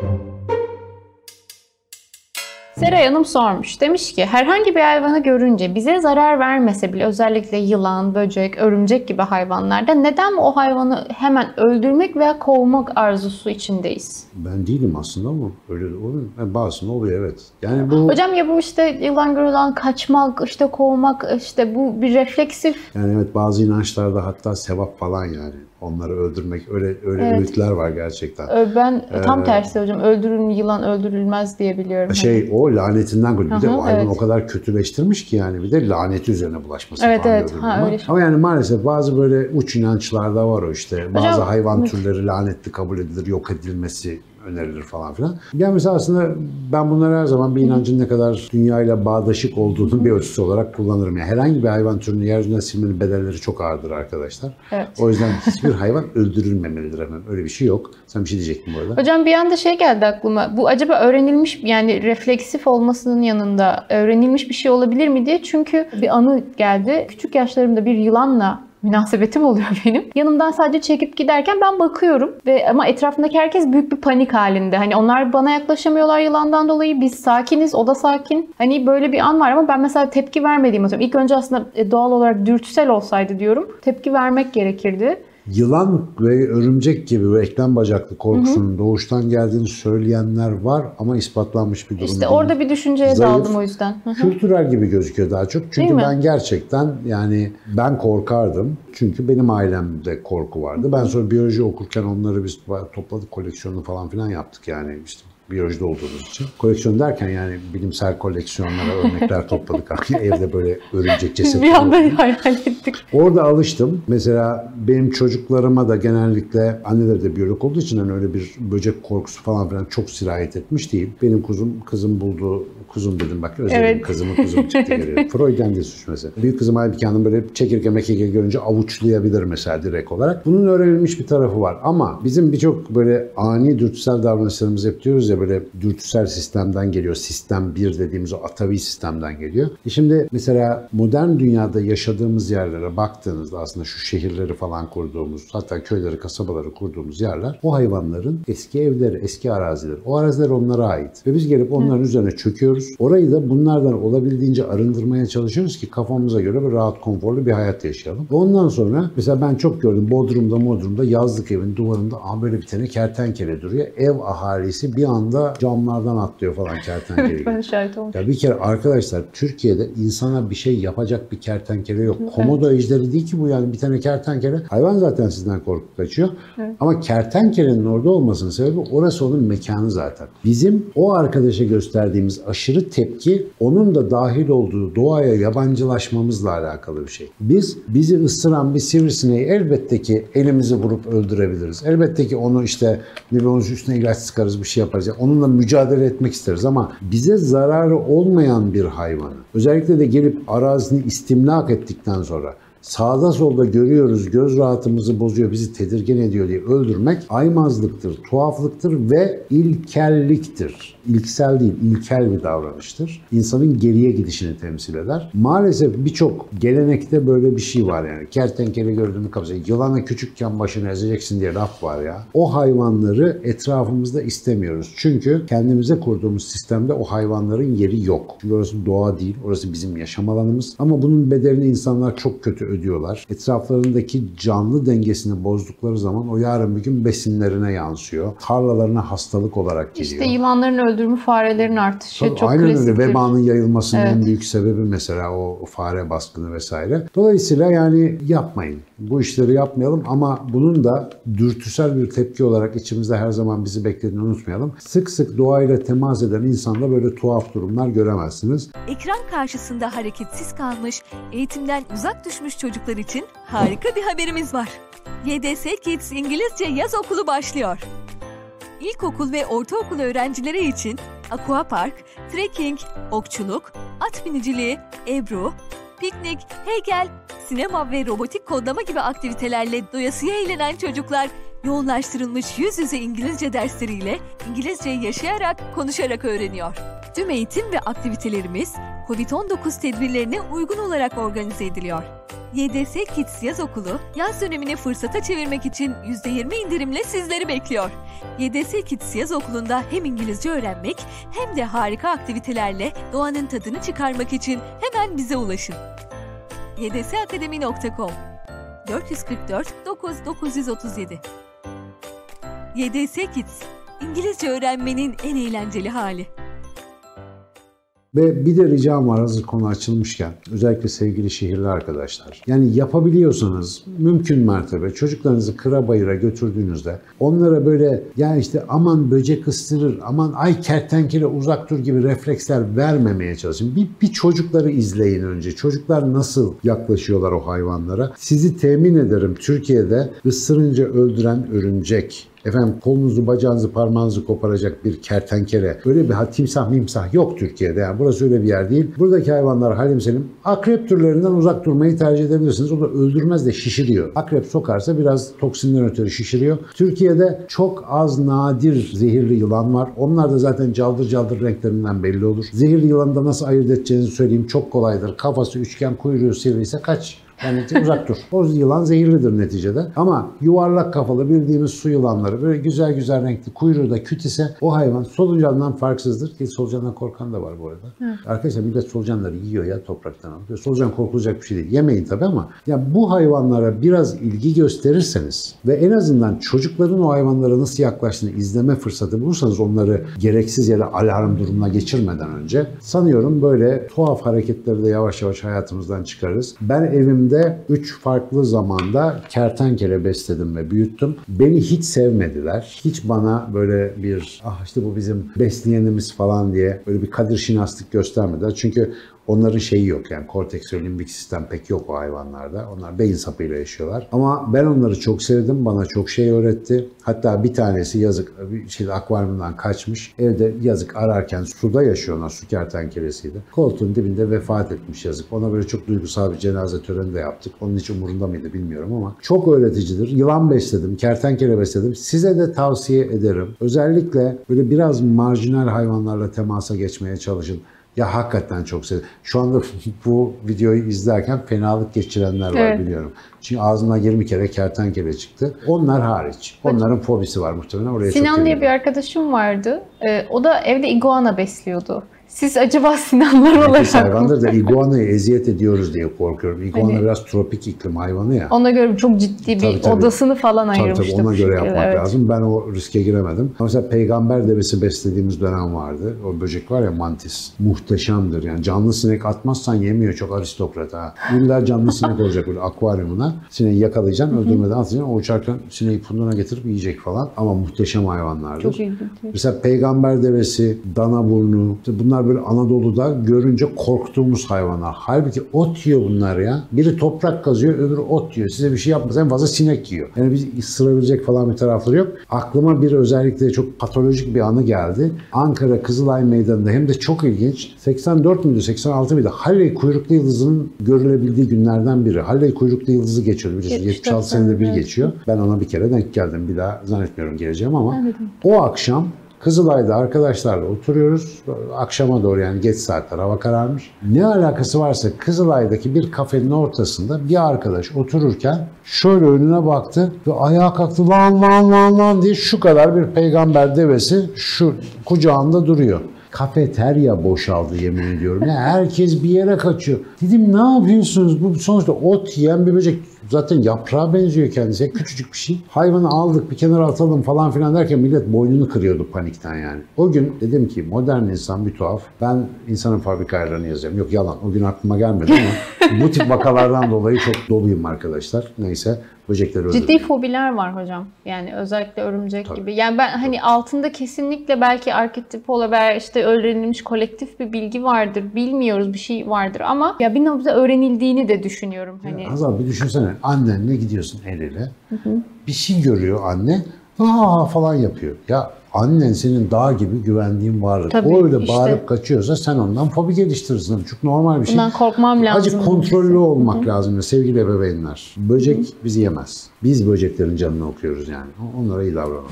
thank you. Seray Hanım sormuş. Demiş ki herhangi bir hayvanı görünce bize zarar vermese bile özellikle yılan, böcek, örümcek gibi hayvanlarda neden o hayvanı hemen öldürmek veya kovmak arzusu içindeyiz? Ben değilim aslında ama öyle oluyor. Yani bazısında oluyor evet. Yani bu Hocam ya bu işte yılan görülen kaçmak, işte kovmak, işte bu bir refleksif yani evet bazı inançlarda hatta sevap falan yani. Onları öldürmek öyle öyle Evet. öğütler var gerçekten. Ben tam tersi hocam öldürün yılan öldürülmez diye biliyorum. Şey o lanetinden geliyor. Bir de o hayvan evet. o kadar kötüleştirmiş ki yani bir de laneti üzerine bulaşması Evet, falan evet. Ha, ama. öyle şey. Ama yani maalesef bazı böyle uç inançlarda var o işte. Bazı Hocam, hayvan türleri lanetli kabul edilir, yok edilmesi önerilir falan filan. Yani mesela aslında ben bunları her zaman bir inancın ne kadar dünyayla bağdaşık olduğunun bir ölçüsü olarak kullanırım. Yani herhangi bir hayvan türünü yeryüzünden silmenin bedelleri çok ağırdır arkadaşlar. Evet. O yüzden hiçbir hayvan öldürülmemelidir hemen. Öyle bir şey yok. Sen bir şey diyecektin bu arada. Hocam bir anda şey geldi aklıma. Bu acaba öğrenilmiş yani refleksif olmasının yanında öğrenilmiş bir şey olabilir mi diye. Çünkü bir anı geldi. Küçük yaşlarımda bir yılanla münasebetim oluyor benim. Yanımdan sadece çekip giderken ben bakıyorum ve ama etrafındaki herkes büyük bir panik halinde. Hani onlar bana yaklaşamıyorlar yılandan dolayı. Biz sakiniz, o da sakin. Hani böyle bir an var ama ben mesela tepki vermediğim atıyorum. İlk önce aslında e, doğal olarak dürtüsel olsaydı diyorum. Tepki vermek gerekirdi. Yılan ve örümcek gibi ve eklem bacaklı korkusunun doğuştan geldiğini söyleyenler var ama ispatlanmış bir durum İşte değil. orada bir düşünceye Zayıf. daldım o yüzden. Hı hı. Kültürel gibi gözüküyor daha çok. Çünkü ben gerçekten yani ben korkardım. Çünkü benim ailemde korku vardı. Ben sonra biyoloji okurken onları biz topladık koleksiyonu falan filan yaptık yani işte biyolojide olduğumuz için. Koleksiyon derken yani bilimsel koleksiyonlara örnekler topladık. Evde böyle örümcek cesetleri. bir anda hayal ettik. Orada alıştım. Mesela benim çocuklarıma da genellikle anneleri de biyolog olduğu için hani öyle bir böcek korkusu falan filan çok sirayet etmiş değil. Benim kuzum, kızım buldu, kuzum dedim bak özledim Evet. kızımı kuzum çıktı geriye. Freud'den de suç mesela. Büyük kızım halbuki hanım böyle çekirge mekirge görünce avuçlayabilir mesela direkt olarak. Bunun öğrenilmiş bir tarafı var ama bizim birçok böyle ani dürtüsel davranışlarımız hep diyoruz ya böyle dürtüsel sistemden geliyor. Sistem 1 dediğimiz o atavi sistemden geliyor. E şimdi mesela modern dünyada yaşadığımız yerlere baktığınızda aslında şu şehirleri falan kurduğumuz hatta köyleri, kasabaları kurduğumuz yerler o hayvanların eski evleri, eski arazileri. O araziler onlara ait. Ve biz gelip onların üzerine çöküyoruz. Orayı da bunlardan olabildiğince arındırmaya çalışıyoruz ki kafamıza göre bir rahat, konforlu bir hayat yaşayalım. Ondan sonra mesela ben çok gördüm Bodrum'da, Bodrum'da yazlık evin duvarında aha böyle bir tane kertenkele duruyor. Ev ahalisi bir anda camlardan atlıyor falan kertenkele gibi. Ben şahit olmuştum. Ya bir kere arkadaşlar Türkiye'de insana bir şey yapacak bir kertenkele yok. Komodo ejderi değil ki bu yani bir tane kertenkele. Hayvan zaten sizden korkup kaçıyor. Ama kertenkelenin orada olmasının sebebi orası onun mekanı zaten. Bizim o arkadaşa gösterdiğimiz aşırı tepki onun da dahil olduğu doğaya yabancılaşmamızla alakalı bir şey. Biz bizi ısıran bir sivrisineği elbette ki elimizi vurup öldürebiliriz. Elbette ki onu işte onun üstüne ilaç sıkarız bir şey yaparız. Yani onunla mücadele etmek isteriz ama bize zararı olmayan bir hayvanı özellikle de gelip arazini istimlak ettikten sonra sağda solda görüyoruz, göz rahatımızı bozuyor, bizi tedirgin ediyor diye öldürmek aymazlıktır, tuhaflıktır ve ilkelliktir. İlksel değil, ilkel bir davranıştır. İnsanın geriye gidişini temsil eder. Maalesef birçok gelenekte böyle bir şey var yani. Kertenkele gördüğünü kapsa, yılana küçükken başını ezeceksin diye laf var ya. O hayvanları etrafımızda istemiyoruz. Çünkü kendimize kurduğumuz sistemde o hayvanların yeri yok. Çünkü orası doğa değil, orası bizim yaşam alanımız. Ama bunun bedelini insanlar çok kötü ödüyorlar. Etraflarındaki canlı dengesini bozdukları zaman o yarın bir gün besinlerine yansıyor. Tarlalarına hastalık olarak geliyor. İşte yılanların öldürümü, farelerin artışı Tabii, çok Aynen klasiktir. öyle. Vebanın yayılmasının Evet. en büyük sebebi mesela o o fare baskını vesaire. Dolayısıyla yani yapmayın. Bu işleri yapmayalım ama bunun da dürtüsel bir tepki olarak içimizde her zaman bizi beklediğini unutmayalım. Sık sık doğayla temas eden insanda böyle tuhaf durumlar göremezsiniz. Ekran karşısında hareketsiz kalmış, eğitimden uzak düşmüş çocuklar için harika bir haberimiz var. YDS Kids İngilizce Yaz Okulu başlıyor. İlkokul ve ortaokul öğrencileri için aquapark, trekking, okçuluk, at biniciliği, ebru, piknik, heykel, sinema ve robotik kodlama gibi aktivitelerle doyasıya eğlenen çocuklar yoğunlaştırılmış yüz yüze İngilizce dersleriyle İngilizceyi yaşayarak, konuşarak öğreniyor. Tüm eğitim ve aktivitelerimiz COVID-19 tedbirlerine uygun olarak organize ediliyor. YDS Kids Yaz Okulu, yaz dönemini fırsata çevirmek için %20 indirimle sizleri bekliyor. YDS Kids Yaz Okulu'nda hem İngilizce öğrenmek hem de harika aktivitelerle doğanın tadını çıkarmak için hemen bize ulaşın. ydsakademi.com 444 9937 YDS Kids, İngilizce öğrenmenin en eğlenceli hali. Ve bir de ricam var hazır konu açılmışken özellikle sevgili şehirli arkadaşlar. Yani yapabiliyorsanız mümkün mertebe çocuklarınızı kıra bayıra götürdüğünüzde onlara böyle ya işte aman böcek ıstırır aman ay kertenkele uzak dur gibi refleksler vermemeye çalışın. Bir, bir çocukları izleyin önce. Çocuklar nasıl yaklaşıyorlar o hayvanlara. Sizi temin ederim Türkiye'de ısırınca öldüren örümcek efendim kolunuzu, bacağınızı, parmağınızı koparacak bir kertenkele, öyle bir timsah mimsah yok Türkiye'de. Yani burası öyle bir yer değil. Buradaki hayvanlar halim senin akrep türlerinden uzak durmayı tercih edebilirsiniz. O da öldürmez de şişiriyor. Akrep sokarsa biraz toksinden ötürü şişiriyor. Türkiye'de çok az nadir zehirli yılan var. Onlar da zaten caldır caldır renklerinden belli olur. Zehirli yılanı da nasıl ayırt edeceğinizi söyleyeyim. Çok kolaydır. Kafası üçgen, kuyruğu sivri ise kaç yani uzak dur. O yılan zehirlidir neticede. Ama yuvarlak kafalı bildiğimiz su yılanları böyle güzel güzel renkli kuyruğu da küt ise o hayvan solucandan farksızdır. Ki solucandan korkan da var bu arada. Hı. Arkadaşlar millet solucanları yiyor ya topraktan alıp. Solucan korkulacak bir şey değil. Yemeyin tabii ama ya bu hayvanlara biraz ilgi gösterirseniz ve en azından çocukların o hayvanlara nasıl yaklaştığını izleme fırsatı bulursanız onları gereksiz yere alarm durumuna geçirmeden önce sanıyorum böyle tuhaf hareketleri de yavaş yavaş hayatımızdan çıkarırız. Ben evimde evimde üç farklı zamanda kertenkele besledim ve büyüttüm. Beni hiç sevmediler. Hiç bana böyle bir ah işte bu bizim besleyenimiz falan diye böyle bir kadir şinaslık göstermediler. Çünkü Onların şeyi yok yani korteks ve limbik sistem pek yok o hayvanlarda. Onlar beyin sapıyla yaşıyorlar. Ama ben onları çok sevdim. Bana çok şey öğretti. Hatta bir tanesi yazık şey akvaryumdan kaçmış. Evde yazık ararken suda yaşıyor onlar. Su kertenkelesiydi. Koltuğun dibinde vefat etmiş yazık. Ona böyle çok duygusal bir cenaze töreni de yaptık. Onun hiç umurunda mıydı bilmiyorum ama çok öğreticidir. Yılan besledim, kertenkele besledim. Size de tavsiye ederim. Özellikle böyle biraz marjinal hayvanlarla temasa geçmeye çalışın. Ya hakikaten çok sevdim. Şu anda bu videoyu izlerken fenalık geçirenler var evet. biliyorum. Çünkü ağzına 20 kere kertenkele çıktı. Onlar hariç. Onların fobisi var muhtemelen. Oraya Sinan diye bir arkadaşım vardı. Ee, o da evde iguana besliyordu. Siz acaba Sinanlar olarak hayvandır da iguanayı eziyet ediyoruz diye korkuyorum. Iguana hani, biraz tropik iklim hayvanı ya. Ona göre çok ciddi bir tabii, tabii. odasını falan tabii, ayırmıştı. Tabii ona göre yapmak evet. lazım. Ben o riske giremedim. Mesela peygamber devesi beslediğimiz dönem vardı. O böcek var ya mantis. Muhteşemdir yani. Canlı sinek atmazsan yemiyor. Çok aristokrat ha. İlla canlı sinek olacak böyle akvaryumuna. Sineği yakalayacaksın, öldürmeden atacaksın. O uçarken sineği punduna getirip yiyecek falan. Ama muhteşem hayvanlardır. Çok ilginç. Mesela peygamber devesi, dana burnu. Bunlar bunlar böyle Anadolu'da görünce korktuğumuz hayvanlar. Halbuki ot yiyor bunlar ya. Biri toprak kazıyor, öbürü ot yiyor. Size bir şey yapmaz. En fazla sinek yiyor. Yani biz ısırabilecek falan bir tarafları yok. Aklıma bir özellikle çok patolojik bir anı geldi. Ankara Kızılay Meydanı'nda hem de çok ilginç. 84 müydü, 86 mıydı? Halley kuyruklu yıldızının görülebildiği günlerden biri. Halley kuyruklu yıldızı geçiyordu. Biliyorsunuz 76 senede bir geçiyor. Ben ona bir kere denk geldim. Bir daha zannetmiyorum geleceğim ama evet. o akşam Kızılay'da arkadaşlarla oturuyoruz. Akşama doğru yani geç saatler hava kararmış. Ne alakası varsa Kızılay'daki bir kafenin ortasında bir arkadaş otururken şöyle önüne baktı ve ayağa kalktı lan lan lan lan diye şu kadar bir peygamber devesi şu kucağında duruyor kafeterya boşaldı yemin ediyorum. Yani herkes bir yere kaçıyor. Dedim ne yapıyorsunuz? Bu sonuçta ot yiyen bir böcek. Zaten yaprağa benziyor kendisi. Küçücük bir şey. Hayvanı aldık bir kenara atalım falan filan derken millet boynunu kırıyordu panikten yani. O gün dedim ki modern insan bir tuhaf. Ben insanın fabrika ayarlarını yazıyorum. Yok yalan. O gün aklıma gelmedi ama bu tip vakalardan dolayı çok doluyum arkadaşlar. Neyse böcekleri öldürmek. Ciddi fobiler var hocam. Yani özellikle örümcek Tabii. gibi. Yani ben hani altında kesinlikle belki arketip olabilir işte öğrenilmiş kolektif bir bilgi vardır. Bilmiyoruz bir şey vardır ama ya bir noktada öğrenildiğini de düşünüyorum. Hani. Ya Hazal bir düşünsene annenle gidiyorsun el ele. Hı hı. Bir şey görüyor anne. Aa falan yapıyor. Ya annen senin dağ gibi güvendiğin varlık. Tabii, o öyle işte. bağırıp kaçıyorsa sen ondan fobi geliştirirsin. Çok normal bir şey. Bundan korkmam lazım. Acık kontrollü olmak Hı-hı. lazım sevgili ebeveynler. Böcek Hı-hı. bizi yemez. Biz böceklerin canını okuyoruz yani. Onlara iyi davranalım.